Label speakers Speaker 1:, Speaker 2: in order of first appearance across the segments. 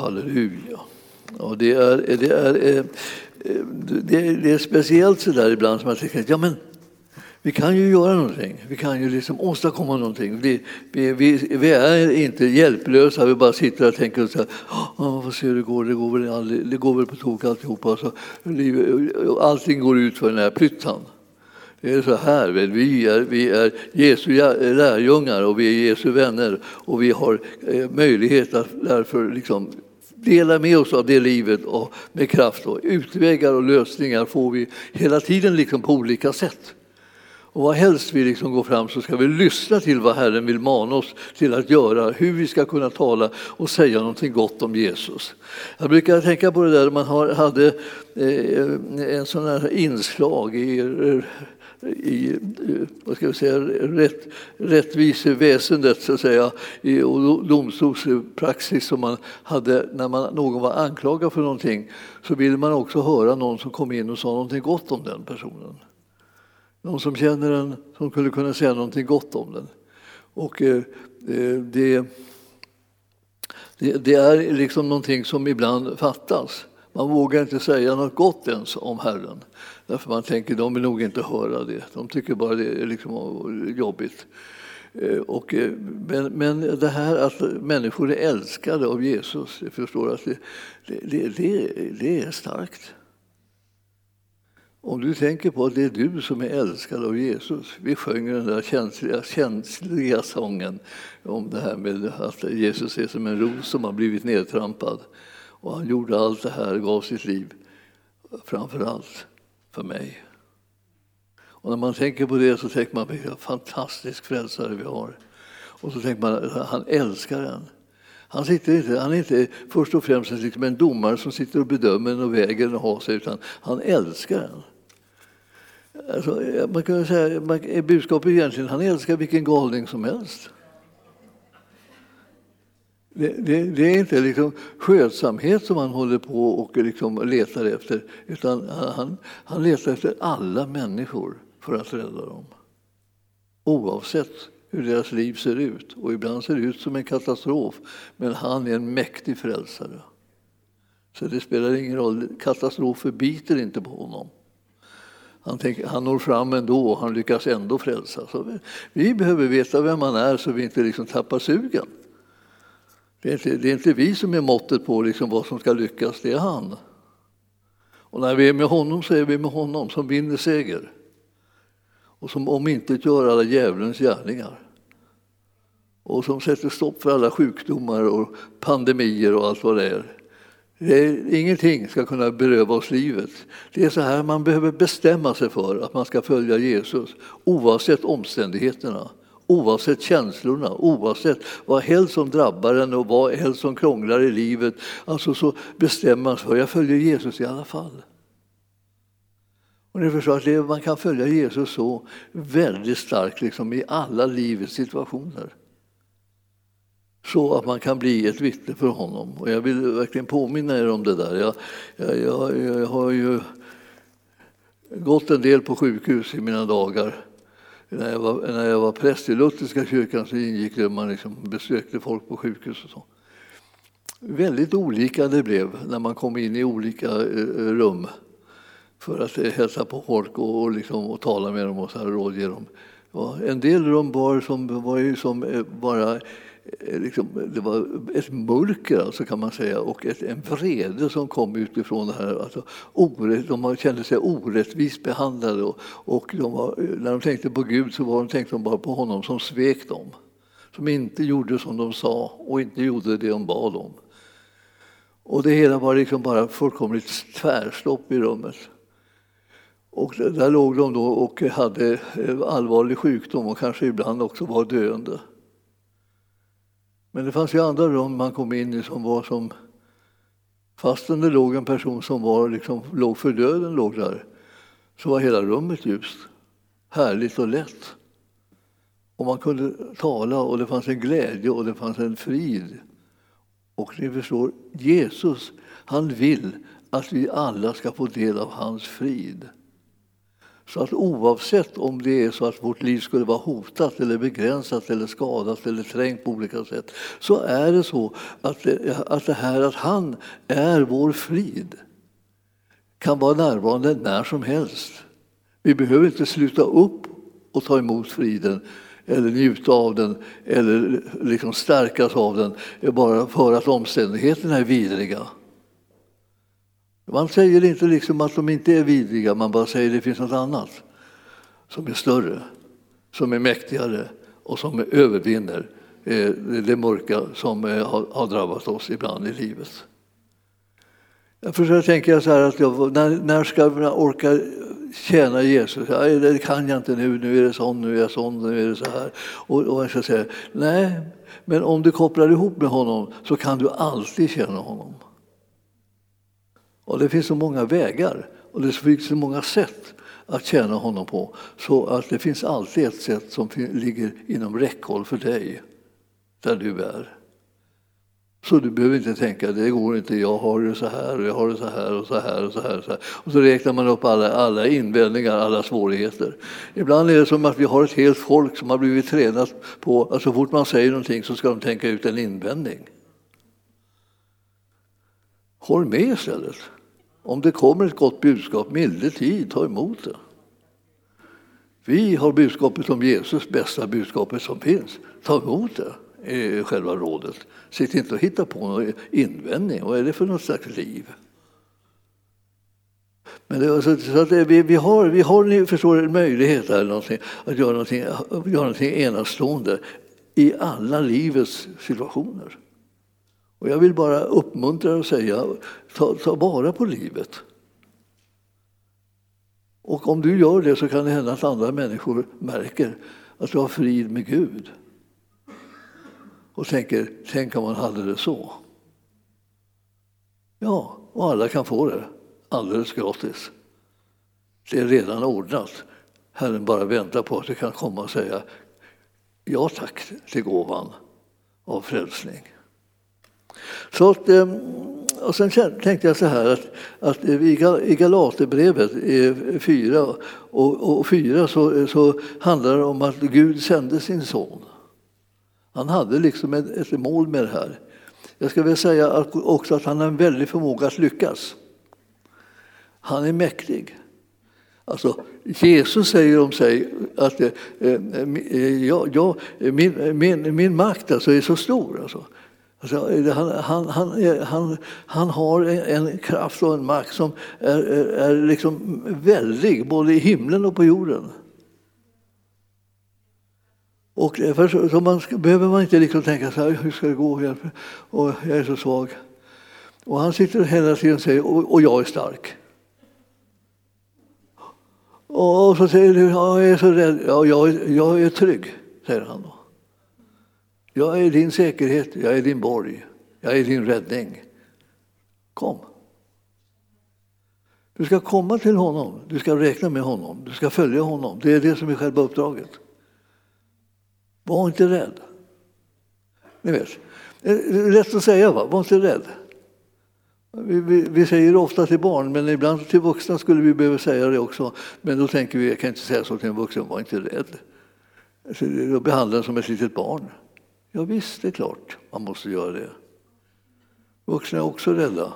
Speaker 1: Halleluja. Ja, det, är, det, är, eh, eh, det, är, det är speciellt så där ibland som man tänker ja men vi kan ju göra någonting. Vi kan ju liksom åstadkomma någonting. Vi, vi, vi, vi är inte hjälplösa. Vi bara sitter och tänker så här, ah, ah, oh, vad ser hur det går? Det går väl, aldrig, det går väl på tok alltihopa. Så, allting går ut för den här plyttan. Det är så här, vi är, vi är Jesu lärjungar och vi är Jesu vänner och vi har eh, möjlighet att därför liksom dela med oss av det livet och med kraft. Och utvägar och lösningar får vi hela tiden liksom på olika sätt. Och vad helst vi liksom går fram så ska vi lyssna till vad Herren vill mana oss till att göra, hur vi ska kunna tala och säga någonting gott om Jesus. Jag brukar tänka på det där man hade eh, en sån här inslag i i vad ska jag säga, rätt, rättviseväsendet, så att säga, i domstolspraxis som man hade när man, någon var anklagad för någonting, så ville man också höra någon som kom in och sa någonting gott om den personen. Någon som känner den, som skulle kunna säga någonting gott om den. Och eh, eh, det, det, det är liksom någonting som ibland fattas. Man vågar inte säga något gott ens om Herren. Därför man tänker de vill nog inte höra det. De tycker bara det är liksom jobbigt. Eh, och, eh, men, men det här att människor är älskade av Jesus, jag förstår att det, det, det, det är starkt. Om du tänker på att det är du som är älskad av Jesus. Vi sjöng den där känsliga, känsliga sången om det här med att Jesus är som en ros som har blivit nedtrampad. Och han gjorde allt det här, gav sitt liv, framför allt för mig. Och när man tänker på det så tänker man vilken fantastisk frälsare vi har. Och så tänker man att han älskar en. Han, sitter inte, han är inte först och främst liksom en domare som sitter och bedömer en och väger en och har sig, utan han älskar en. Alltså, man kan säga, budskapet är egentligen egentligen han älskar vilken galning som helst. Det, det, det, är inte liksom skötsamhet som han håller på och liksom letar efter utan han, han letar efter alla människor för att rädda dem. Oavsett hur deras liv ser ut. Och ibland ser det ut som en katastrof, men han är en mäktig frälsare. Så det spelar ingen roll, katastrofer biter inte på honom. Han, tänker, han når fram ändå och han lyckas ändå frälsa. Så vi, vi behöver veta vem han är så vi inte liksom tappar sugen. Det är, inte, det är inte vi som är måttet på liksom vad som ska lyckas, det är han. Och när vi är med honom så är vi med honom som vinner seger och som omintetgör alla djävulens gärningar och som sätter stopp för alla sjukdomar och pandemier och allt vad det är. Det är, ingenting ska kunna beröva oss livet. Det är så här man behöver bestämma sig för att man ska följa Jesus oavsett omständigheterna. Oavsett känslorna, oavsett vad helst som drabbar en och vad helst som krånglar i livet. Alltså så bestämmer man sig för att jag följer Jesus i alla fall. Och ni förstår att det, man kan följa Jesus så väldigt starkt liksom, i alla livets situationer. Så att man kan bli ett vittne för honom. Och jag vill verkligen påminna er om det där. Jag, jag, jag, jag har ju gått en del på sjukhus i mina dagar. När jag var, när jag var präst i Lutherska kyrkan så ingick det man liksom besökte folk på sjukhus och så. Väldigt olika det blev när man kom in i olika eh, eh, rum för att eh, hälsa på folk och, och, liksom, och tala med dem och så här, rådge dem. Ja, en del rum var, som, var ju som eh, bara Eh, liksom, det var ett mörker alltså, kan man säga och ett, en vrede som kom utifrån det här. Alltså, orätt, de kände sig orättvist behandlade och, och de var, eh, när de tänkte på Gud så var de, tänkte de bara på honom som svek dem. Som inte gjorde som de sa och inte gjorde det de bad om. Och det hela var liksom bara fullkomligt tvärstopp i rummet. Och där låg de då och hade eh, allvarlig sjukdom och kanske ibland också var döende. Men det fanns ju andra rum man kom in i som var som fastän det låg en person som var liksom, låg för döden låg där, så var hela rummet ljust, härligt och lätt. Och man kunde tala och det fanns en glädje och det fanns en frid. Och ni förstår, Jesus, han vill att vi alla ska få del av hans frid. Så att oavsett om det är så att vårt liv skulle vara hotat eller begränsat eller skadat eller trängt på olika sätt så är det så att det, att det här att han är vår frid kan vara närvarande när som helst. Vi behöver inte sluta upp och ta emot friden eller njuta av den eller liksom stärkas av den bara för att omständigheterna är vidriga. Man säger inte liksom att de inte är vidriga, man bara säger att det finns något annat som är större, som är mäktigare och som övervinner eh, det mörka som eh, har drabbat oss ibland i livet. Jag försöker tänka så här att jag, när, när ska jag orka tjäna Jesus? Det kan jag inte nu, nu är det sån, nu är jag sån, nu är det så här. Och, och jag ska säga, nej, men om du kopplar ihop med honom så kan du alltid tjäna honom. Och det finns så många vägar och det finns så många sätt att tjäna honom på. Så att det finns alltid ett sätt som ligger inom räckhåll för dig, där du är. Så du behöver inte tänka, det går inte, jag har det så här och jag har det så här och så här och så här. Och så, här. Och så räknar man upp alla, alla invändningar, alla svårigheter. Ibland är det som att vi har ett helt folk som har blivit tränat på att så fort man säger någonting så ska de tänka ut en invändning. Håll med istället. Om det kommer ett gott budskap, milde tid, ta emot det. Vi har budskapet om Jesus, bästa budskapet som finns. Ta emot det i själva rådet. Sitt inte och hitta på någon invändning. Vad är det för något slags liv? Men det, så, alltså så att vi, vi, har, vi har ni förstår, en möjlighet här, någonting, att göra någonting, göra någonting enastående i alla livets situationer. Och jag vill bara uppmuntra och säga, ta, ta vara på livet. Och om du gör det så kan det hända att andra människor märker att du har frid med Gud. Och tänker, tänk om man hade det så. Ja, och alla kan få det alldeles gratis. Det är redan ordnat. Herren bara väntar på att du kan komma och säga ja tack till gåvan av frälsning. Så att, ehm, och sen tänkte jag så här att, att i Galaterbrevet 4 och, och 4 så, så handlar det om att Gud sände sin son. Han hade liksom ett, ett mål med det här. Jag ska väl säga att, också att han har en väldig förmåga att lyckas. Han är mäktig. Alltså, Jesus säger om sig att eh, eh, eh ja, ja, min, min, min makt alltså är så stor. Alltså. Alltså, han, han, han, han, han har en kraft och en makt som är, är, är liksom väldig, både i himlen och på jorden. Och för, så man, behöver man inte liksom tänka så här, hur ska det gå? Och jag är så svag. Och han sitter hela tiden och säger, och, och jag är stark. Och så säger du, jag är så rädd. Ja, jag, jag är trygg, säger han då. Jag är din säkerhet, jag är din borg, jag är din räddning. Kom. Du ska komma till honom, du ska räkna med honom, du ska följa honom. Det är det som är själva uppdraget. Var inte rädd. Ni vet, det är lätt att säga, va? var inte rädd. Vi, vi, vi, säger det ofta till barn, men ibland till vuxna skulle vi behöva säga det också. Men då tänker vi, jag kan inte säga så till en vuxen, var inte rädd. Alltså, då behandlar den som ett litet barn. Ja, visst, det är klart man måste göra det. Vuxna är också rädda.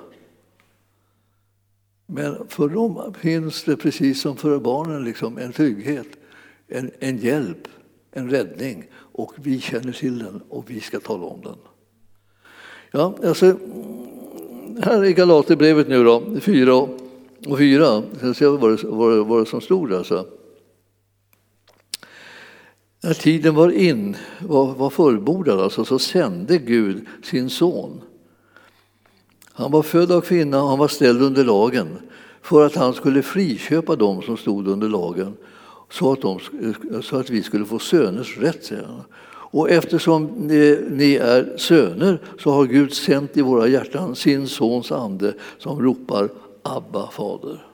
Speaker 1: Men för dem finns det, precis som för barnen, liksom, en trygghet, en, en hjälp, en räddning. Och vi känner till den och vi ska tala om den. Ja, alltså, här i Galaterbrevet nu då, 4 och 4, jag ska se vad det, vad, det, vad det som stod där. När tiden var in, var, var fullbordad, alltså, så sände Gud sin son. Han var född av kvinna och han var ställd under lagen för att han skulle friköpa dem som stod under lagen så att, de, så att vi skulle få söners rätt, säger han. Och eftersom ni är söner så har Gud sänt i våra hjärtan sin sons ande som ropar Abba, fader.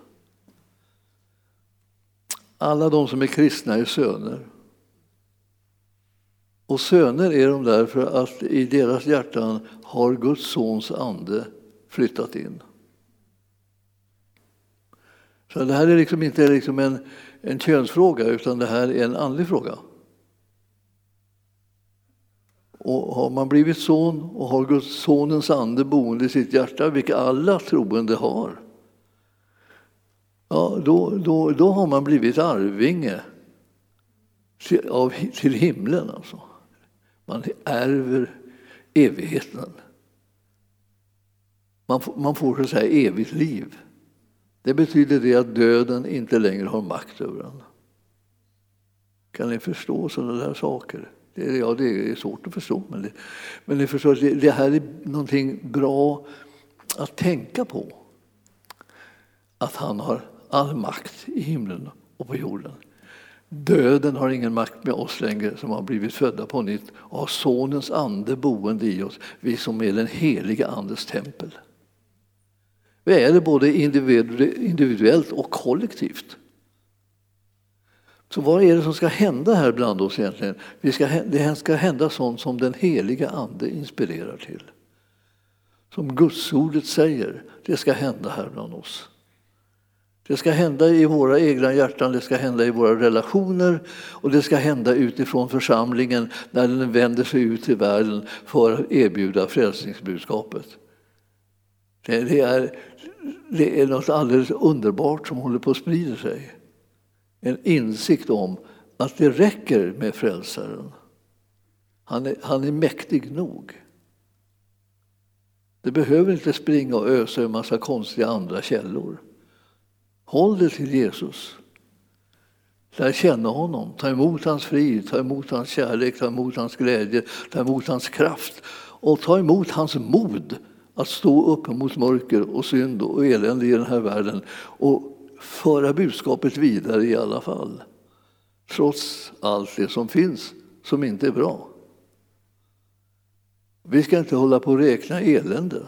Speaker 1: Alla de som är kristna är söner. Och söner är de därför att i deras hjärtan har Guds sons ande flyttat in. Så det här är liksom inte liksom en, en könsfråga utan det här är en andlig fråga. Och har man blivit son och har Guds sonens ande boende i sitt hjärta, vilket alla troende har, ja, då, då, då har man blivit arvinge till, av, till himlen. Alltså. Man ärver evigheten. Man, får, man får så att säga evigt liv. Det betyder det att döden inte längre har makt över en. Kan ni förstå sådana där saker? Det, ja, det är svårt att förstå, men, det, men ni förstår, det, det här är någonting bra att tänka på. Att han har all makt i himlen och på jorden. Döden har ingen makt med oss längre som har blivit födda på nytt och har Sonens ande boende i oss, vi som är den heliga Andes tempel. Vi är det både individuellt och kollektivt. Så vad är det som ska hända här bland oss egentligen? Vi ska, det ska hända sånt som den heliga Ande inspirerar till. Som Gudsordet säger, det ska hända här bland oss. Det ska hända i våra egna hjärtan, det ska hända i våra relationer och det ska hända utifrån församlingen när den vänder sig ut i världen för att erbjuda frälsningsbudskapet. Det, det, är, det är något alldeles underbart som håller på att sprida sig. En insikt om att det räcker med frälsaren. Han är, han är mäktig nog. Det behöver inte springa och ösa en massa konstiga andra källor. Håll dig till Jesus. Lär känna honom, ta emot hans frid, ta emot hans kärlek, ta emot hans glädje, ta emot hans kraft och ta emot hans mod att stå upp mot mörker och synd och elände i den här världen och föra budskapet vidare i alla fall. Trots allt det som finns som inte är bra. Vi ska inte hålla på och räkna elände.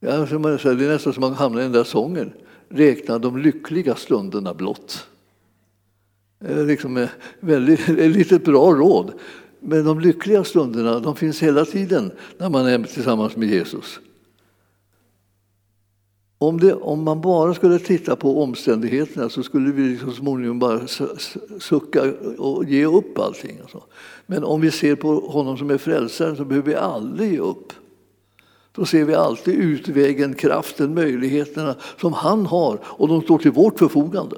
Speaker 1: Det är nästan som man hamnar i den där sången. Räkna de lyckliga stunderna blott. Det är liksom väldigt, ett litet bra råd. Men de lyckliga stunderna de finns hela tiden när man är tillsammans med Jesus. Om, det, om man bara skulle titta på omständigheterna så skulle vi liksom så småningom bara sucka och ge upp allting. Men om vi ser på honom som är frälsaren så behöver vi aldrig ge upp. Då ser vi alltid utvägen, kraften, möjligheterna som han har och de står till vårt förfogande.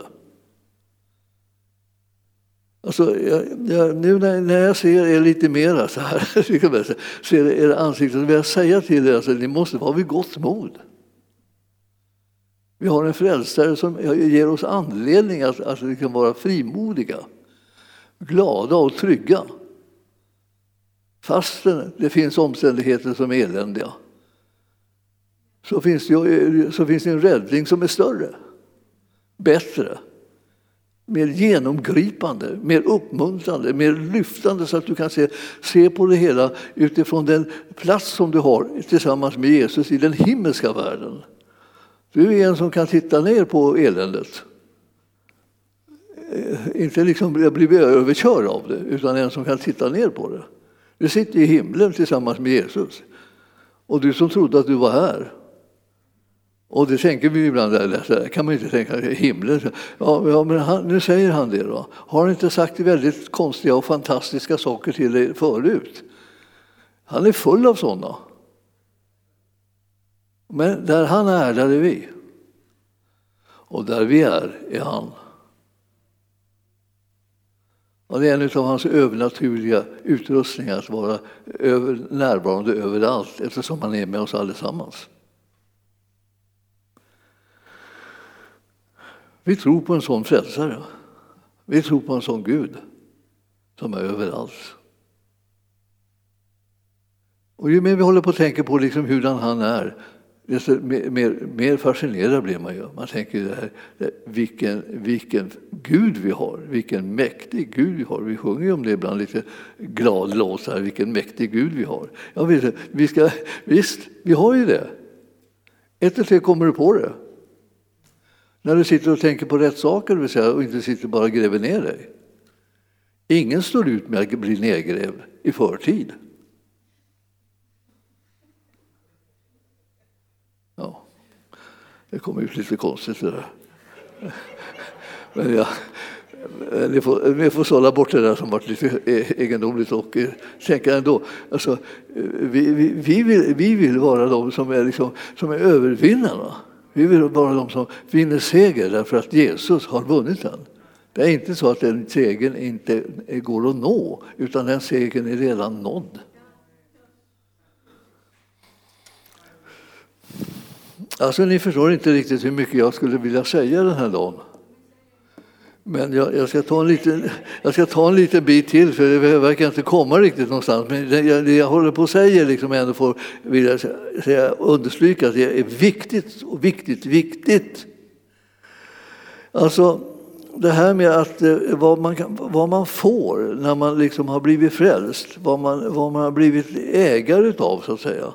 Speaker 1: Alltså, jag, jag, nu när, när, jag ser er lite mera så här, ser era ansikten, vill jag säga till er att alltså, ni måste vara vid gott mod. Vi har en frälsare som ger oss anledning att, att vi kan vara frimodiga, glada och trygga. Fastän det finns omständigheter som är eländiga så finns, det, så finns det en räddning som är större, bättre, mer genomgripande, mer uppmuntrande, mer lyftande så att du kan se, se på det hela utifrån den plats som du har tillsammans med Jesus i den himmelska världen. Du är en som kan titta ner på eländet. Eh, inte liksom bli överkörd av det, utan en som kan titta ner på det. Du sitter i himlen tillsammans med Jesus. Och du som trodde att du var här. Och det tänker vi ibland, där kan man inte tänka, himlen. Ja, ja men han, nu säger han det då. Har han inte sagt väldigt konstiga och fantastiska saker till dig förut? Han är full av sådana. Men där han är, där är vi. Och där vi är, är han. Och det är en av hans övernaturliga utrustningar att vara över, närvarande överallt eftersom han är med oss allesammans. Vi tror på en sån frälsare. Vi tror på en sån Gud som är överallt. Och ju mer vi håller på att tänka på liksom hurdan han är, desto mer, mer, mer fascinerad blir man ju. Man tänker det här, vilken, vilken Gud vi har, vilken mäktig Gud vi har. Vi sjunger ju om det ibland lite glad låt, här, vilken mäktig Gud vi har. Ja, vi ska, visst, vi har ju det. Ett och tre kommer du på det. När du sitter och tänker på rätt saker vill säga, och inte sitter bara gräver ner dig. Ingen står ut med att bli nedgrävd i förtid. Ja, det kom ut lite konstigt det där. Men jag, ni, får, ni får sålla bort det där som varit lite e-, egendomligt och eh, tänka ändå. Alltså, eh, vi, vi, vi, vill, vi vill vara de som är, liksom, som är övervinnarna. Vi vill vara de som vinner seger därför att Jesus har vunnit den. Det är inte så att den segern inte går att nå, utan den segern är redan nådd. Alltså, ni förstår inte riktigt hur mycket jag skulle vilja säga den här dagen. Men jag, jag, ska ta en liten, jag ska ta en liten bit till, för det verkar inte komma riktigt någonstans. Men det jag, det jag håller på att säga liksom ändå får vill jag säga, understryka att det är viktigt, och viktigt, viktigt. Alltså, det här med att, eh, vad, man kan, vad man får när man liksom har blivit frälst, vad man, vad man har blivit ägare av så att säga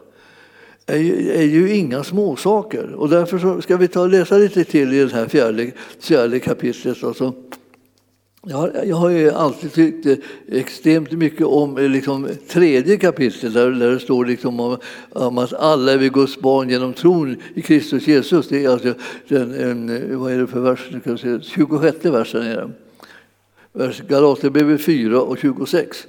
Speaker 1: är ju, är ju inga småsaker. Och därför ska vi ta och läsa lite till i det här fjärde, fjärde kapitlet. Alltså, jag har, jag har ju alltid tyckt extremt mycket om eh, liksom, tredje kapitlet där, där det står liksom om, om, att alla är vi Guds barn genom tron i Kristus Jesus. Det är alltså den, en, vad är det för vers? 26 versen är det. Vers Galaterbrevet 4 och 26.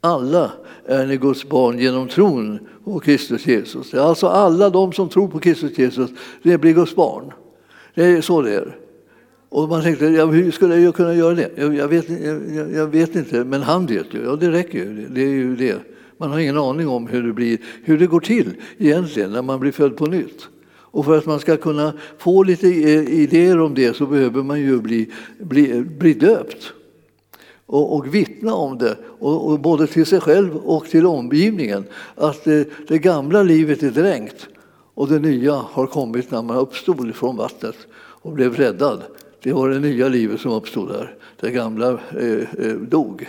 Speaker 1: Alla är ni Guds barn genom tron på Kristus Jesus. Alltså alla de som tror på Kristus Jesus, det blir Guds barn. Det är så det är. Och man tänkte, ja, hur skulle jag kunna göra det? Jag, jag, vet, jag, jag, vet, inte, men han vet ju. Ja, det räcker ju. Det är ju det. Man har ingen aning om hur det, blir, hur det går till egentligen när man blir född på nytt. Och för att man ska kunna få lite eh, idéer om det så behöver man ju bli, bli, bli döpt och, och vittna om det, och, och, både till sig själv och till omgivningen, att det, det, gamla livet är dränkt och det nya har kommit när man uppstod från vattnet och blev räddad. Det var det nya livet som uppstod där, det gamla eh, eh, dog.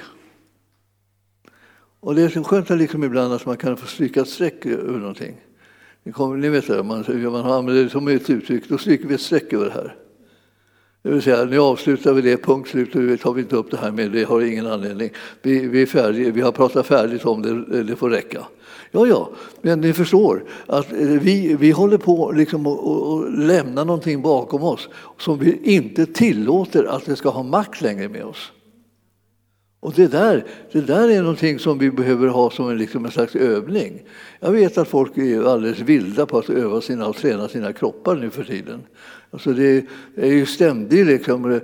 Speaker 1: Och det är så skönt liksom ibland att man kan få stryka ett streck över någonting. Ni, kommer, ni vet det, man, man använder det som ett uttryck, då stryker vi ett streck över det här. Det vill säga, nu avslutar vi det, punkt slut, nu tar vi inte upp det här mer, det har ingen anledning. Vi, vi är färdiga, vi har pratat färdigt om det, det får räcka. Ja, ja, men ni förstår att eh, vi, vi håller på liksom att, att lämna någonting bakom oss som vi inte tillåter att det ska ha makt längre med oss. Och det där, det där är någonting som vi behöver ha som en, liksom en slags övning. Jag vet att folk är alldeles vilda på att öva sina och träna sina kroppar nu för tiden. Alltså det är ju ständig liksom, eh,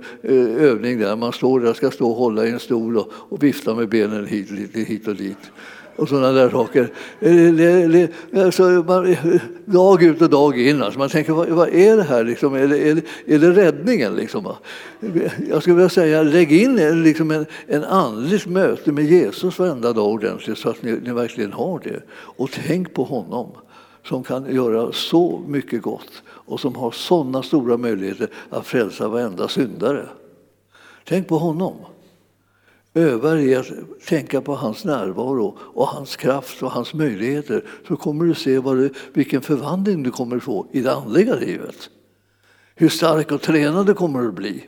Speaker 1: övning där. Man står där, ska stå och hålla i en stol och, och vifta med benen hit, hit, hit och dit och sådana där saker. Eh, alltså, dag ut och dag in. Alltså man tänker, vad, vad är det här? Liksom? Är, det, är, det, är det räddningen? Liksom? Jag skulle vilja säga, lägg in eh, liksom en, en andligt möte med Jesus varenda dag ordentligt så att ni, ni verkligen har det. Och tänk på honom som kan göra så mycket gott och som har sådana stora möjligheter att frälsa varenda syndare. Tänk på honom. Öva dig att tänka på hans närvaro och hans kraft och hans möjligheter så kommer du se vad du, vilken förvandling du kommer få i det andliga livet. Hur stark och tränad du kommer att bli.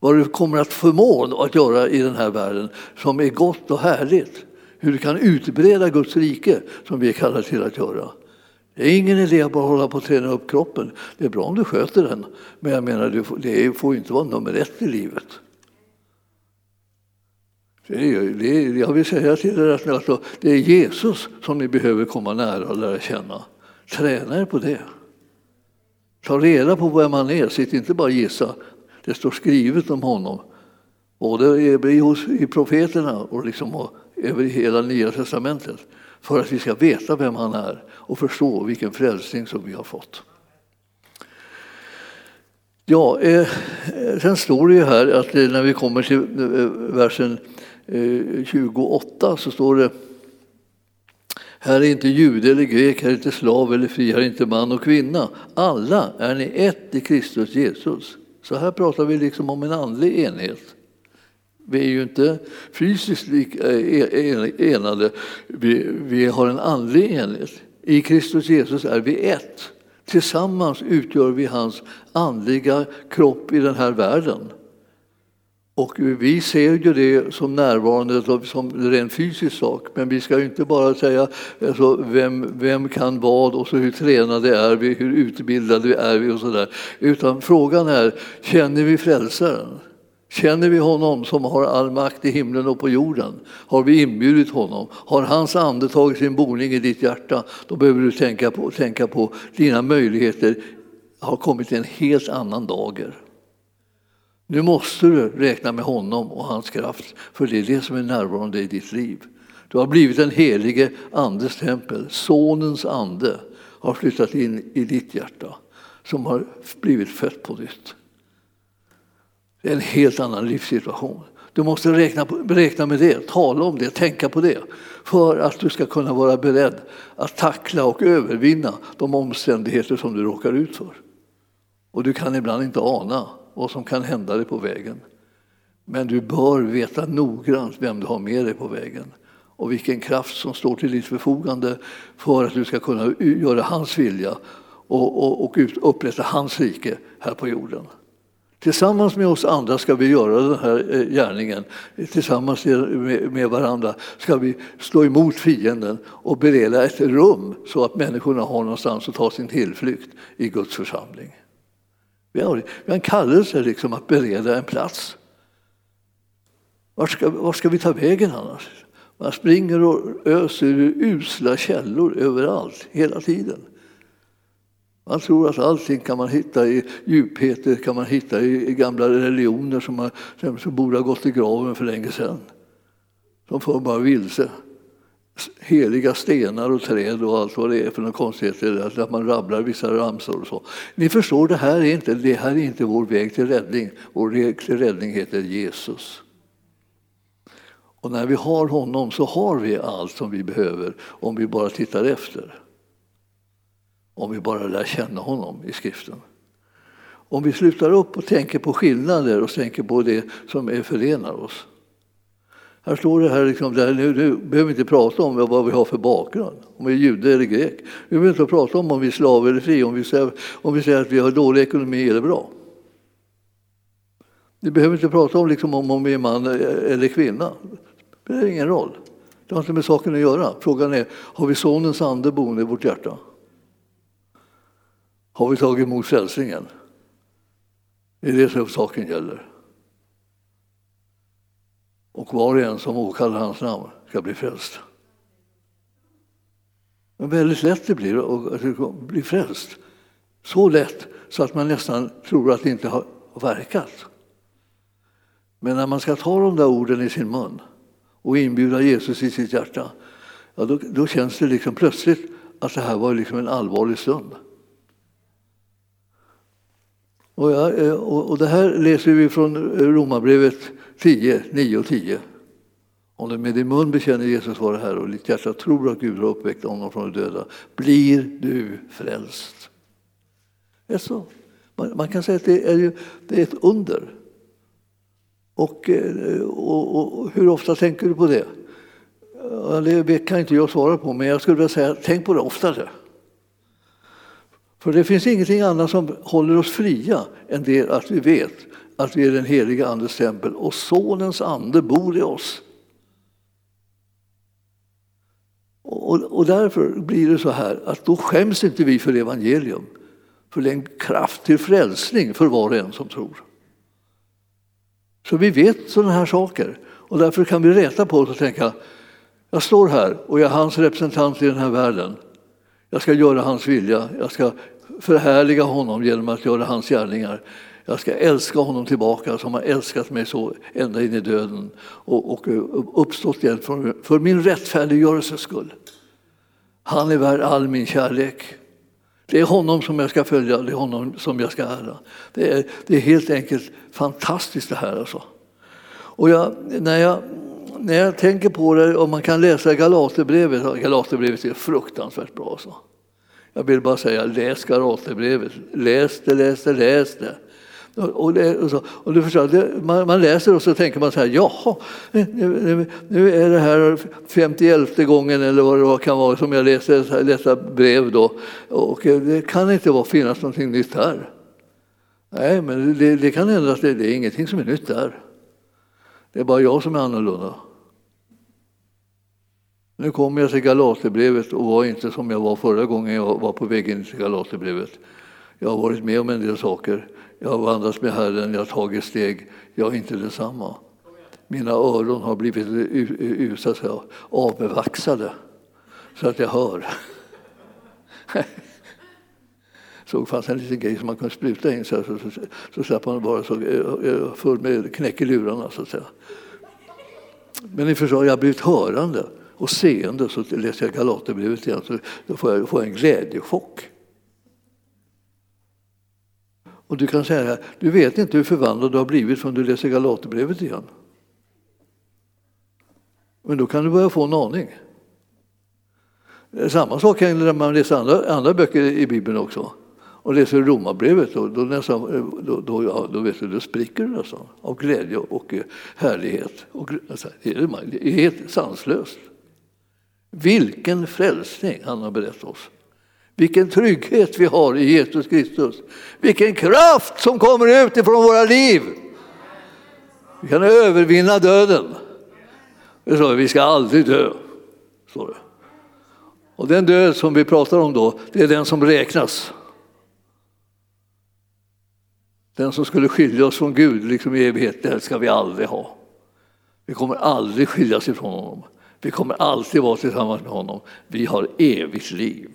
Speaker 1: Vad du kommer att förmå att göra i den här världen som är gott och härligt. Hur du kan utbreda Guds rike som vi är kallade till att göra. Det är ingen idé att bara hålla på att träna upp kroppen. Det är bra om du sköter den, men jag menar, det får inte vara nummer ett i livet. Det är, det är, jag vill säga till er att alltså, det är Jesus som ni behöver komma nära och lära känna. Träna er på det. Ta reda på vem han är, sitt inte bara gissa. Det står skrivet om honom, både i profeterna och liksom över hela Nya testamentet för att vi ska veta vem han är och förstå vilken frälsning som vi har fått. Ja, eh, sen står det ju här att eh, när vi kommer till eh, versen Eh, 28 så står det här är inte jude eller grek, här är inte slav eller fri, här är inte man och kvinna. Alla är ni ett i Kristus Jesus. Så här pratar vi liksom om en andlig enhet. Vi är ju inte fysiskt eh, enade, vi, vi har en andlig enhet. I Kristus Jesus är vi ett. Tillsammans utgör vi hans andliga kropp i den här världen. Och vi ser ju det som närvarande som en rent fysisk sak, men vi ska ju inte bara säga alltså, vem, vem kan vad och så hur tränade är vi, hur utbildade är vi och sådär. Utan frågan är, känner vi frälsaren? Känner vi honom som har all makt i himlen och på jorden? Har vi inbjudit honom? Har hans ande tagit sin boning i ditt hjärta? Då behöver du tänka på, tänka på dina möjligheter har kommit i en helt annan dager. Nu måste du räkna med honom och hans kraft, för det är det som är närvarande i ditt liv. Du har blivit en helige Andes tempel. Sonens ande har flyttat in i ditt hjärta, som har blivit fött på nytt. Det är en helt annan livssituation. Du måste räkna, räkna med det, tala om det, tänka på det för att du ska kunna vara beredd att tackla och övervinna de omständigheter som du råkar ut för. Och du kan ibland inte ana vad som kan hända dig på vägen. Men du bör veta noggrant vem du har med dig på vägen och vilken kraft som står till ditt förfogande för att du ska kunna göra hans vilja och, och, och upprätta hans rike här på jorden. Tillsammans med oss andra ska vi göra den här eh, gärningen. Tillsammans med varandra ska vi slå emot fienden och bereda ett rum så att människorna har någonstans att ta sin tillflykt i Guds församling. Vi har, vi har en kallelse liksom att bereda en plats. Var ska, var ska vi ta vägen annars? Man springer och öser ur usla källor överallt, hela tiden. Man tror att allting kan man hitta i djupheter, kan man hitta i gamla religioner som, man, som borde ha gått i graven för länge sedan. De får bara vilse. Heliga stenar och träd och allt vad det är för några konstigheter, att man rabblar vissa ramsor och så. Ni förstår, det här är inte, det här är inte vår väg till räddning. Vår väg till räddning heter Jesus. Och när vi har honom så har vi allt som vi behöver om vi bara tittar efter om vi bara lär känna honom i skriften. Om vi slutar upp och tänker på skillnader och tänker på det som är förenar oss. Här står det här, liksom, där, nu, nu behöver vi inte prata om vad vi har för bakgrund, om vi är jude eller grek. Vi behöver inte prata om om vi är slav eller fri, om vi säger, om vi säger att vi har dålig ekonomi eller bra. Vi behöver inte prata om, liksom, om, om vi är man eller kvinna. Det spelar ingen roll. Det har inte med saken att göra. Frågan är, har vi sonens ande boende i vårt hjärta? har vi tagit emot frälsningen. Det är det som saken gäller. Och var och en som åkallar hans namn ska bli frälst. Men väldigt lätt det blir att bli frälst. Så lätt så att man nästan tror att det inte har verkat. Men när man ska ta de där orden i sin mun och inbjuda Jesus i sitt hjärta, ja, då, då känns det liksom plötsligt att det här var liksom en allvarlig stund. Och, ja, och, och, det här läser vi från Romarbrevet 10, 9 och 10. Om du med din mun bekänner Jesus vara Herre och ditt hjärta tror att Gud har uppväckt honom från de döda, blir du frälst. Det är så. Man, man kan säga att det är, ju, det är ett under. Och, eh, och, och, hur ofta tänker du på det? Det kan inte jag svara på, men jag skulle vilja säga tänk på det oftare. För det finns ingenting annat som håller oss fria än det att vi vet att vi är den heliga Andes tempel och Sonens ande bor i oss. Och, och därför blir det så här att då skäms inte vi för evangelium. För det är en kraft till frälsning för var och en som tror. Så vi vet sådana här saker och därför kan vi räta på oss och tänka jag står här och jag är hans representant i den här världen. Jag ska göra hans vilja, jag ska förhärliga honom genom att göra hans gärningar. Jag ska älska honom tillbaka som har älskat mig så ända in i döden och, och uppstått igen för, för min rättfärdiggörelses skull. Han är värd all min kärlek. Det är honom som jag ska följa, det är honom som jag ska ära. Det är, det är helt enkelt fantastiskt det här. Alltså. Och jag, när, jag, när jag tänker på det, och man kan läsa Galaterbrevet, Galaterbrevet är fruktansvärt bra. Så. Jag vill bara säga, läs Galaterbrevet. Läs det, läs det, läs det. Och, det, och, så, och du förstår, det, man, man, läser och så tänker man så här, jaha, nu, nu är det här 51 gången eller vad det kan vara som jag läser detta brev då. Och eh, det kan inte vara, finnas någonting nytt här. Nej, men det, det kan hända att det, det är ingenting som är nytt där. Det är bara jag som är annorlunda. Nu kommer jag till Galaterbrevet och var inte som jag var förra gången jag var på väg in till Galaterbrevet. Jag har varit med om en del saker. Jag har vandrat med Herren, jag har tagit steg. Jag är inte detsamma. Mina öron har blivit så att säga, avvaxade så att jag hör. så det fanns en liten grej som man kunde spruta in så, så, så, så slapp man vara så eh, eh, full med knäck i lurarna. Så att säga. Men ni förstår, jag har blivit hörande och seende. Så läser jag Galaterbrevet igen så då får jag, får jag en glädjechock. Och du kan säga här, du vet inte hur förvandlad du har blivit förrän du läser Galaterbrevet igen. Men då kan du börja få en aning. Samma sak händer när man läser andra, andra böcker i Bibeln också. Och läser Romarbrevet, då, då, nästan, då, då, ja, då, vet du, då spricker du nästan av glädje och härlighet. Och, alltså, det är helt sanslöst. Vilken frälsning han har berättat oss. Vilken trygghet vi har i Jesus Kristus. Vilken kraft som kommer ut ifrån våra liv. Vi kan övervinna döden. Det vi ska aldrig dö. Står det. Och den död som vi pratar om då, det är den som räknas. Den som skulle skilja oss från Gud liksom i evighet, den ska vi aldrig ha. Vi kommer aldrig skiljas ifrån honom. Vi kommer alltid vara tillsammans med honom. Vi har evigt liv.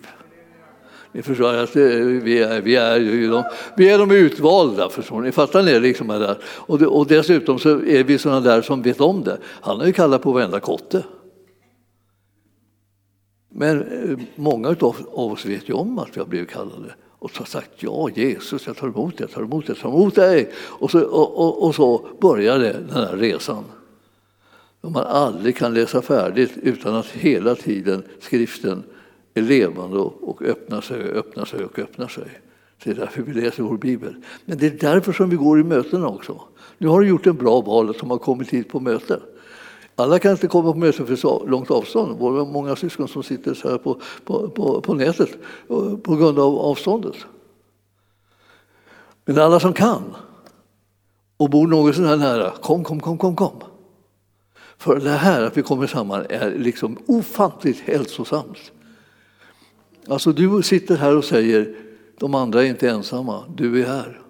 Speaker 1: Ni förstår att vi är, vi är, ju de, vi är de utvalda, förstår ni? Fattar ni? Liksom där. Och, det, och dessutom så är vi sådana där som vet om det. Han har ju kallat på varenda kotte. Men eh, många av oss vet ju om att vi har blivit kallade och har sagt ja, Jesus, jag tar emot dig, jag tar emot dig, jag tar emot dig. Och så, och, och, och så började den här resan som man aldrig kan läsa färdigt utan att hela tiden skriften är levande och öppnar sig och öppnar sig och öppnar sig. Det är därför vi läser vår bibel. Men det är därför som vi går i mötena också. Nu har du gjort en bra val som har kommit hit på möte. Alla kan inte komma på möten för så långt avstånd. Det är många syskon som sitter så här på, på, på, på nätet eh, på grund av avståndet. Men alla som kan och bor något så här nära, kom, kom, kom, kom, kom. För det här att vi kommer samman är liksom ofantligt hälsosamt. Alltså du sitter här och säger de andra är inte ensamma, du är här.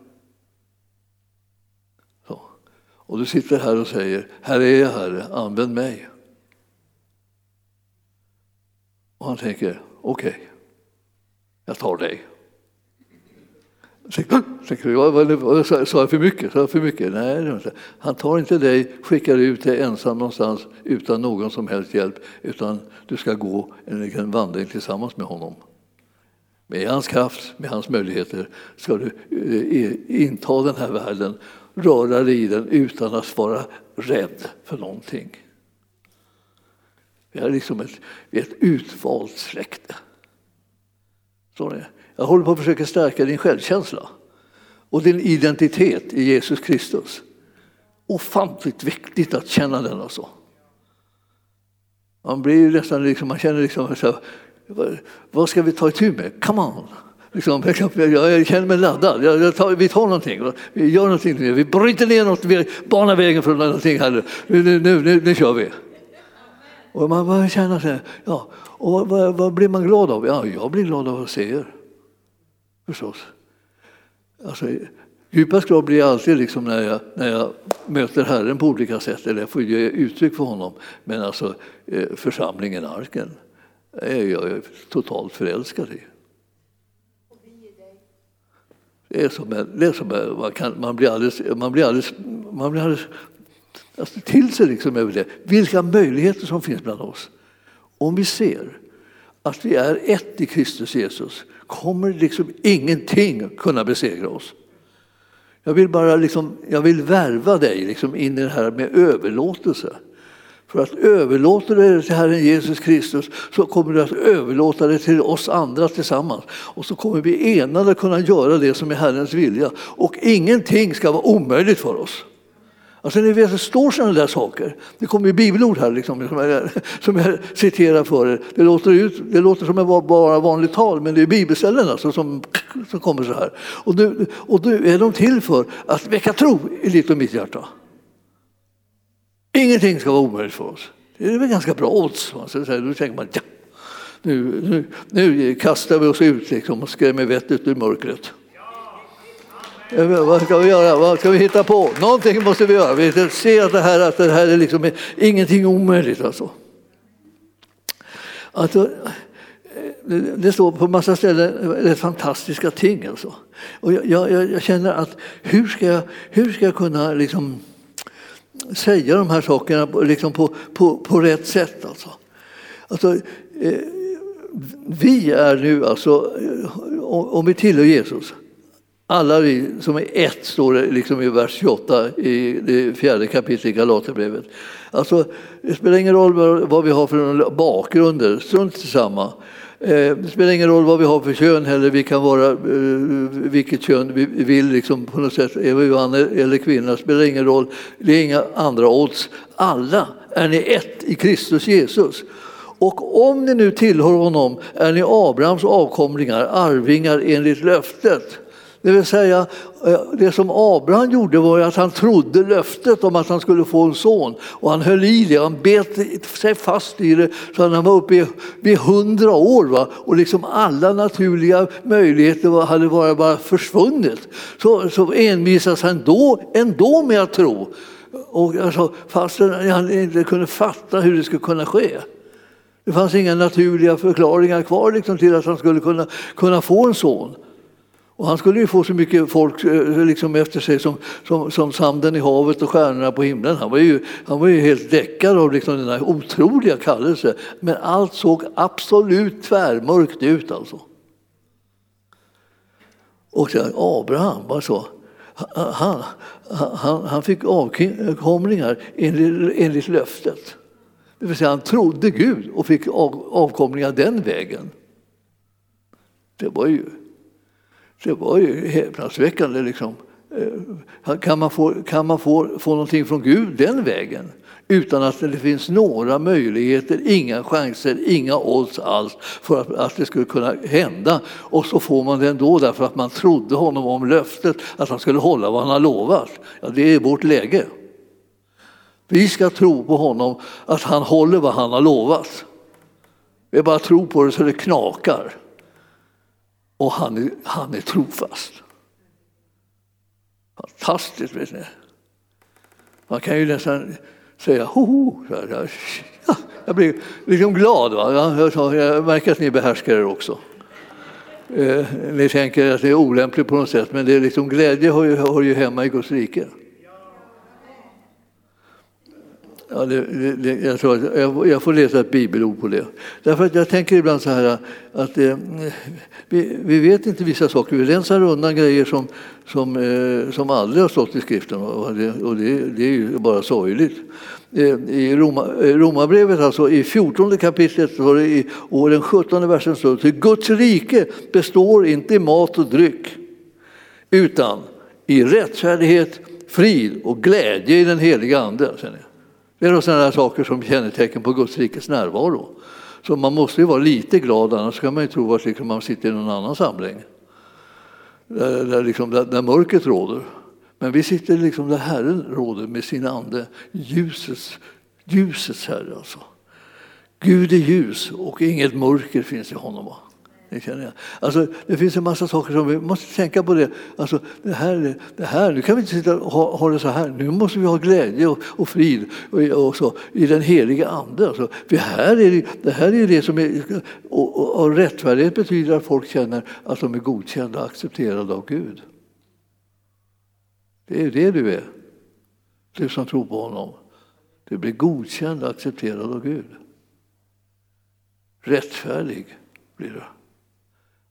Speaker 1: Så. Och du sitter här och säger, här är jag Herre, använd mig. Och han tänker, okej, okay, jag tar dig. Sa jag för mycket? Sa jag för mycket? Nej, han tar inte dig, skickar ut dig ensam någonstans utan någon som helst hjälp, utan du ska gå en vandring tillsammans med honom. Med hans kraft, med hans möjligheter ska du eh, eh, inta den här världen, röra dig i den utan att vara rädd för någonting. Vi är liksom ett, ett utvalt släkte. Jag håller på att försöka stärka din självkänsla och din identitet i Jesus Kristus. Ofantligt viktigt att känna den alltså. Man blir ju nästan liksom, man känner liksom så här, vad ska vi ta itu med? Come on! Liksom, jag känner mig laddad. Jag tar, vi tar någonting, vi gör någonting. Vi bryter ner något, vi banar vägen för någonting. Här. Nu, nu, nu, nu kör vi. Och man, man känner sig, ja, och vad, vad, blir man glad av? Ja, jag blir glad av att se er. Förstås. Alltså, djupast glad blir jag alltid liksom när, jag, när jag möter Herren på olika sätt, eller jag får ge uttryck för honom. Men alltså eh, församlingen, arken, är jag totalt förälskad i. Det är som, det är som man, kan, man blir alldeles, man blir alldeles, man blir alldeles alltså, till sig liksom över det. Vilka möjligheter som finns bland oss. Om vi ser att vi är ett i Kristus Jesus kommer liksom ingenting kunna besegra oss. Jag vill bara liksom, jag vill värva dig liksom in i det här med överlåtelse. För att överlåta dig till Herren Jesus Kristus så kommer du att överlåta dig till oss andra tillsammans. Och så kommer vi enade kunna göra det som är Herrens vilja. Och ingenting ska vara omöjligt för oss. Alltså ni vet, det står sådana där saker. Det kommer ju bibelord här liksom, som, jag, som jag citerar för er. Det låter, ut, det låter som en bara vanligt tal, men det är bibelställen alltså som, som kommer så här. Och nu, och nu är de till för att väcka tro i ditt och mitt hjärta. Ingenting ska vara omöjligt för oss. Det är väl ganska bra odds. Så då tänker man ja, nu, nu, nu kastar vi oss ut liksom och skrämmer vettet ur mörkret. Eh, vad ska vi göra? Vad ska vi hitta på? Någonting måste vi göra. Vi ser att det här, att det här är liksom ingenting omöjligt. Alltså. Alltså, eh, det står på massa ställen rätt fantastiska ting. Alltså. Och jag, jag, jag, känner att hur ska jag, hur ska jag kunna liksom säga de här sakerna liksom på, på, på rätt sätt? Alltså. Alltså, eh, vi är nu, alltså, om vi tillhör Jesus, alla vi som är ett, står det liksom i vers 28 i det fjärde kapitlet i Galaterbrevet. Alltså, det spelar ingen roll vad vi har för bakgrunder, strunt samma. Eh, det spelar ingen roll vad vi har för kön heller, vi kan vara eh, vilket kön vi vill liksom på något sätt, är vi man eller kvinna, det spelar ingen roll, det är inga andra odds. Alla är ni ett i Kristus Jesus. Och om ni nu tillhör honom är ni Abrahams avkomlingar, arvingar enligt löftet. Det vill säga, eh, det som Abraham gjorde var att han trodde löftet om att han skulle få en son. Och han höll i det, han bet sig fast i det så han var uppe vid hundra år. Va? Och liksom alla naturliga möjligheter hade bara, bara försvunnit. Så, så envisas han ändå, ändå med att tro. Och alltså, fast han inte kunde fatta hur det skulle kunna ske. Det fanns inga naturliga förklaringar kvar liksom, till att han skulle kunna, kunna få en son. Och han skulle ju få så mycket folk eh, liksom efter sig som, som, som sanden i havet och stjärnorna på himlen. Han var ju, han var ju helt däckad av liksom den här otroliga kallelsen. Men allt såg absolut tvärmörkt ut alltså. Och så, Abraham var så. Han, han, han fick avkomlingar enligt, enligt löftet. Det vill säga han trodde Gud och fick av, avkomlingar den vägen. Det var ju det var ju häpnadsväckande. Liksom. Eh, kan man, få, kan man få, få någonting från Gud den vägen? Utan att det finns några möjligheter, inga chanser, inga odds alls för att, att det skulle kunna hända. Och så får man det ändå därför att man trodde honom om löftet att han skulle hålla vad han har lovat. Ja, det är vårt läge. Vi ska tro på honom att han håller vad han har lovat. Vi bara tro på det så det knakar. Och han är, han är trofast. Fantastiskt, vet ni. Man kan ju nästan säga hoho. Ja, jag blir liksom glad. Va? Jag märker att ni behärskar er också. Eh, ni tänker att det är olämpligt på något sätt, men det är liksom, glädje hör ju, hör ju hemma i Guds rike. Ja, det, det, jag, tror jag, jag, får leta ett bibelord på det. Därför att jag tänker ibland så här att eh, vi, vi, vet inte vissa saker. Vi rensar undan grejer som, som, eh, som aldrig har stått i skriften och det, och det, det är ju bara sorgligt. Eh, I Roma, eh, Romarbrevet, alltså i 14 kapitlet, så det i, och den 17 versen står det Guds rike består inte i mat och dryck utan i rättfärdighet, frid och glädje i den heliga Ande. Det är sådana saker som kännetecken på Guds rikes närvaro. Så man måste ju vara lite glad, annars kan man ju tro att liksom man sitter i någon annan samling. Där, där, liksom, där, där mörkret råder. Men vi sitter liksom där Herren råder med sin ande, ljusets, ljusets Herre. Alltså. Gud är ljus och inget mörker finns i honom. Det, känner jag. Alltså, det finns en massa saker som vi måste tänka på. det. Alltså, det, här, det här, nu kan vi inte sitta och ha, ha det så här. Nu måste vi ha glädje och, och frid och, och så, i den heliga Ande. Alltså, för här är det, det här är det som är... Och, och, och rättfärdighet betyder att folk känner att de är godkända och accepterade av Gud. Det är det du är, du som tror på honom. Du blir godkänd och accepterad av Gud. Rättfärdig blir du.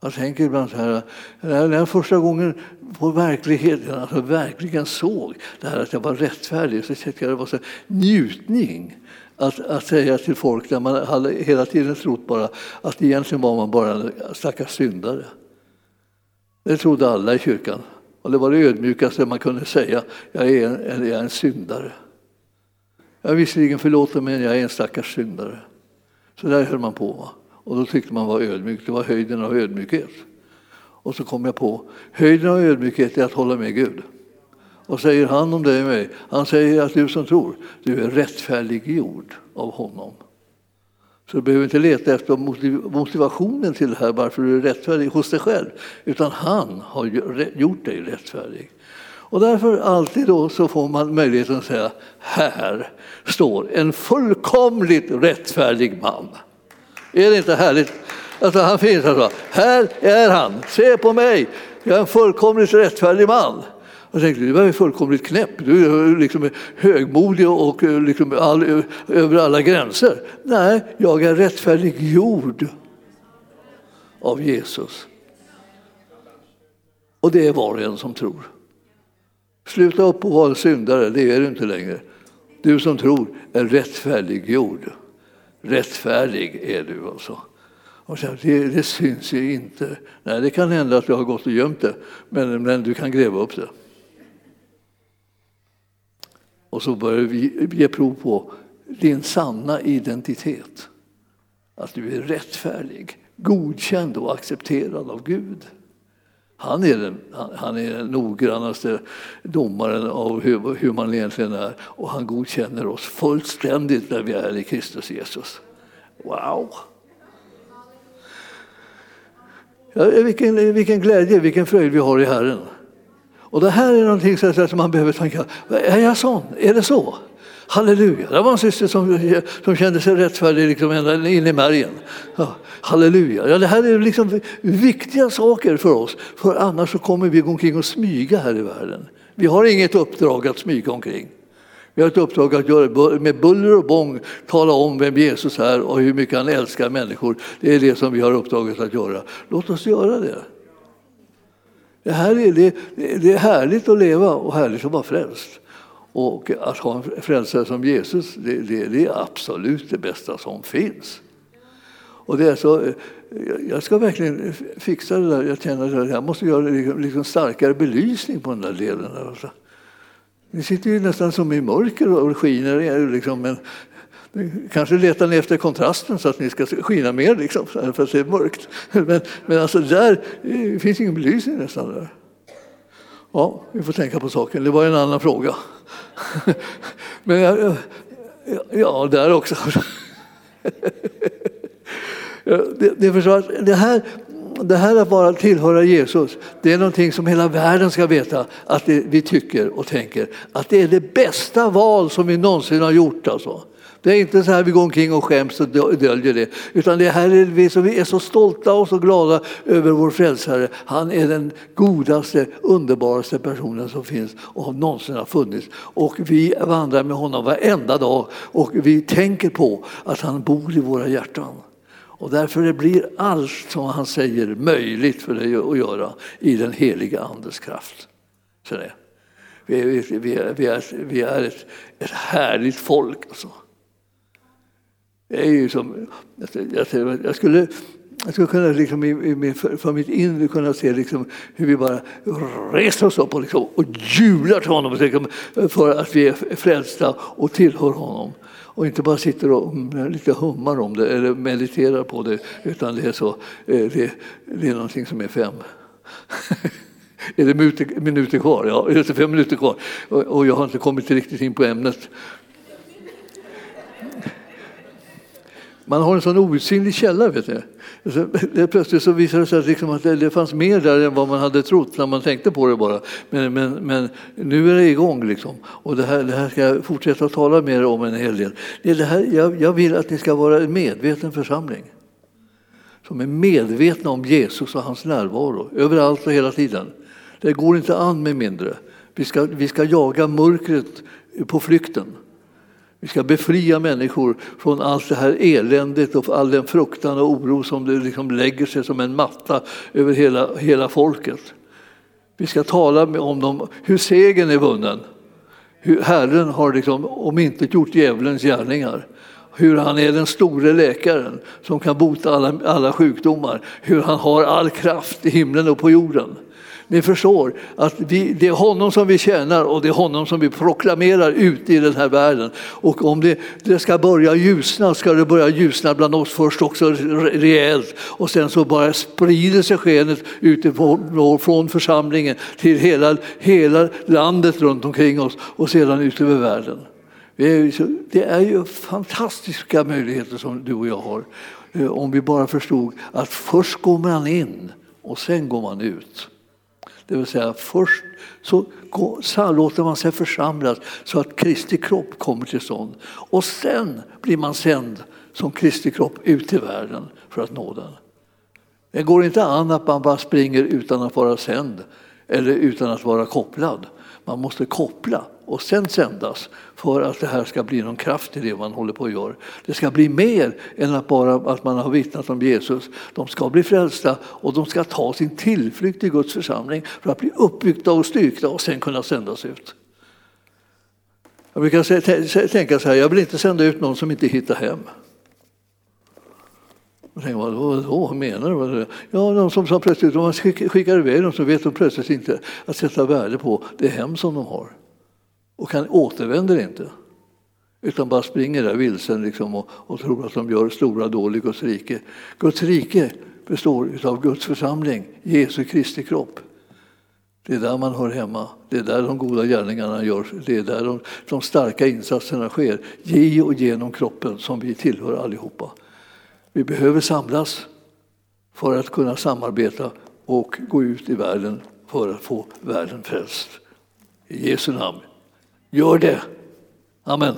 Speaker 1: Jag tänker ibland så här, när jag första gången på verkligheten alltså verkligen såg det här att jag var rättfärdig så tyckte jag det var så njutning att, att säga till folk när man hade hela tiden trott bara att egentligen var man bara en stackars syndare. Det trodde alla i kyrkan. Och det var det ödmjukaste man kunde säga. Jag är en, jag är en syndare. Jag är visserligen förlåten men jag är en stackars syndare. Så där höll man på. Va? Och då tyckte man var ödmjuk, det var höjden av ödmjukhet. Och så kom jag på, höjden av ödmjukhet är att hålla med Gud. Vad säger han om dig och mig? Han säger att du som tror, du är rättfärdiggjord av honom. Så du behöver inte leta efter motivationen till det här, varför du är rättfärdig hos dig själv. Utan han har gjort dig rättfärdig. Och därför alltid då så får man möjligheten att säga, här står en fullkomligt rättfärdig man. Är det inte härligt? Alltså, han finns alltså. Här är han, se på mig, jag är en fullkomligt rättfärdig man. Jag tänkte, du är fullkomligt knäpp, du är liksom högmodig och eh, liksom all, eh, över alla gränser. Nej, jag är rättfärdiggjord av Jesus. Och det är var och en som tror. Sluta upp och vara syndare, det är du inte längre. Du som tror är rättfärdiggjord. Rättfärdig är du alltså. Och så, det, det syns ju inte. Nej, det kan hända att du har gått och gömt det, men, men du kan gräva upp det. Och så börjar vi ge prov på din sanna identitet. Att du är rättfärdig, godkänd och accepterad av Gud. Han är den, han är den noggrannaste domaren av hur, hur man egentligen är och han godkänner oss fullständigt när vi är i Kristus Jesus. Wow! Ja, vilken, vilken glädje, vilken fröjd vi har i Herren. Och det här är någonting som man behöver tänka, är jag sån? Är det så? Halleluja, det var en syster som, som kände sig rättfärdig liksom ända in i märgen. Ja, halleluja, ja, det här är liksom viktiga saker för oss, för annars så kommer vi gå omkring och smyga här i världen. Vi har inget uppdrag att smyga omkring. Vi har ett uppdrag att göra med buller och bång tala om vem Jesus är och hur mycket han älskar människor. Det är det som vi har uppdraget att göra. Låt oss göra det. Det, här är, det, det är härligt att leva och härligt att vara frälst. Och att ha en frälsare som Jesus, det, det, det, är absolut det bästa som finns. Och det är så, eh, jag ska verkligen fixa det där. Jag känner att jag måste göra liksom, liksom starkare belysning på den där delen. Alltså. Ni sitter ju nästan som i mörker och skiner. Liksom, men kanske letar ni efter kontrasten så att ni ska skina mer, liksom, för att det är mörkt. Men, men alltså där det finns ingen belysning nästan. Där. Ja, vi får tänka på saken. Det var en annan fråga. Men ja, ja där också. Det, det, förstår, det, här, det här att bara tillhöra Jesus, det är någonting som hela världen ska veta att det, vi tycker och tänker att det är det bästa val som vi någonsin har gjort. Alltså. Det är inte så här vi går omkring och skäms och döljer det. Utan det här är vi som vi är så stolta och så glada över vår frälsare. Han är den godaste, underbaraste personen som finns och någonsin har funnits. Och vi vandrar med honom varenda dag och vi tänker på att han bor i våra hjärtan. Och därför blir allt som han säger möjligt för dig att göra i den heliga Andes kraft. Så det. Vi är, vi är, vi är, vi är ett, ett härligt folk. Alltså. Det är ju som, jag, skulle, jag skulle kunna liksom för mitt inre kunna se liksom hur vi bara reser oss upp och, liksom, och jublar till honom liksom, för att vi är frälsta och tillhör honom. Och inte bara sitter och mm, lite hummar om det eller mediterar på det utan det är, så, eh, det, det är någonting som är fem. är det minuter, minuter kvar? Ja, det fem minuter kvar. Och jag har inte kommit riktigt in på ämnet. Man har en sån outsinlig källa. Vet ni. Så, plötsligt så visade det sig att, liksom att det, fanns mer där än vad man hade trott när man tänkte på det bara. Men, men, men nu är det igång liksom. och det här, det här ska jag fortsätta att tala mer om en hel del. Det, det här, jag, jag vill att ni ska vara en medveten församling som är medvetna om Jesus och hans närvaro överallt och hela tiden. Det går inte an med mindre. Vi ska, vi ska jaga mörkret på flykten. Vi ska befria människor från allt det här eländet och all den fruktan och oro som det liksom lägger sig som en matta över hela, hela folket. Vi ska tala om dem, hur segern är vunnen. Hur Herren har liksom omintetgjort djävulens gärningar. Hur han är den store läkaren som kan bota alla, alla sjukdomar. Hur han har all kraft i himlen och på jorden. Ni förstår att vi, det är honom som vi tjänar och det är honom som vi proklamerar ut i den här världen. Och om det, det ska börja ljusna ska det börja ljusna bland oss först också rejält och sen så bara sprider sig skenet utifrån från församlingen till hela, hela landet runt omkring oss och sedan ut över världen. Det är ju fantastiska möjligheter som du och jag har eh, om vi bara förstod att först går man in och sen går man ut. Det vill säga först så, går, så låter man sig församlas så att Kristi kropp kommer till stånd. Och sen blir man sänd som Kristi kropp ut i världen för att nå den. Det går inte an att man bara springer utan att vara sänd eller utan att vara kopplad. Man måste koppla och sen sändas för att det här ska bli någon kraft i det man håller på att göra. Det ska bli mer än att bara att man har vittnat om Jesus. De ska bli frälsta och de ska ta sin tillflykt i Guds församling för att bli uppbyggda och styrkta och sen kunna sändas ut. Jag brukar tänka så här, jag vill inte sända ut någon som inte hittar hem. Jag tänker, vadå, vadå, vad menar du? Ja, de som, som plötsligt, om man skickar iväg dem så vet de plötsligt inte att sätta värde på det hem som de har. Och han återvänder inte. Utan bara springer där vilsen liksom och, och tror att de gör stora dåd i Guds rike. Guds rike består av Guds församling, Jesu Kristi kropp. Det är där man hör hemma. Det är där de goda gärningarna görs. Det är där de, de starka insatserna sker. Ge och genom kroppen som vi tillhör allihopa. Vi behöver samlas för att kunna samarbeta och gå ut i världen för att få världen frälst. I Jesu namn. Gör det. Amen.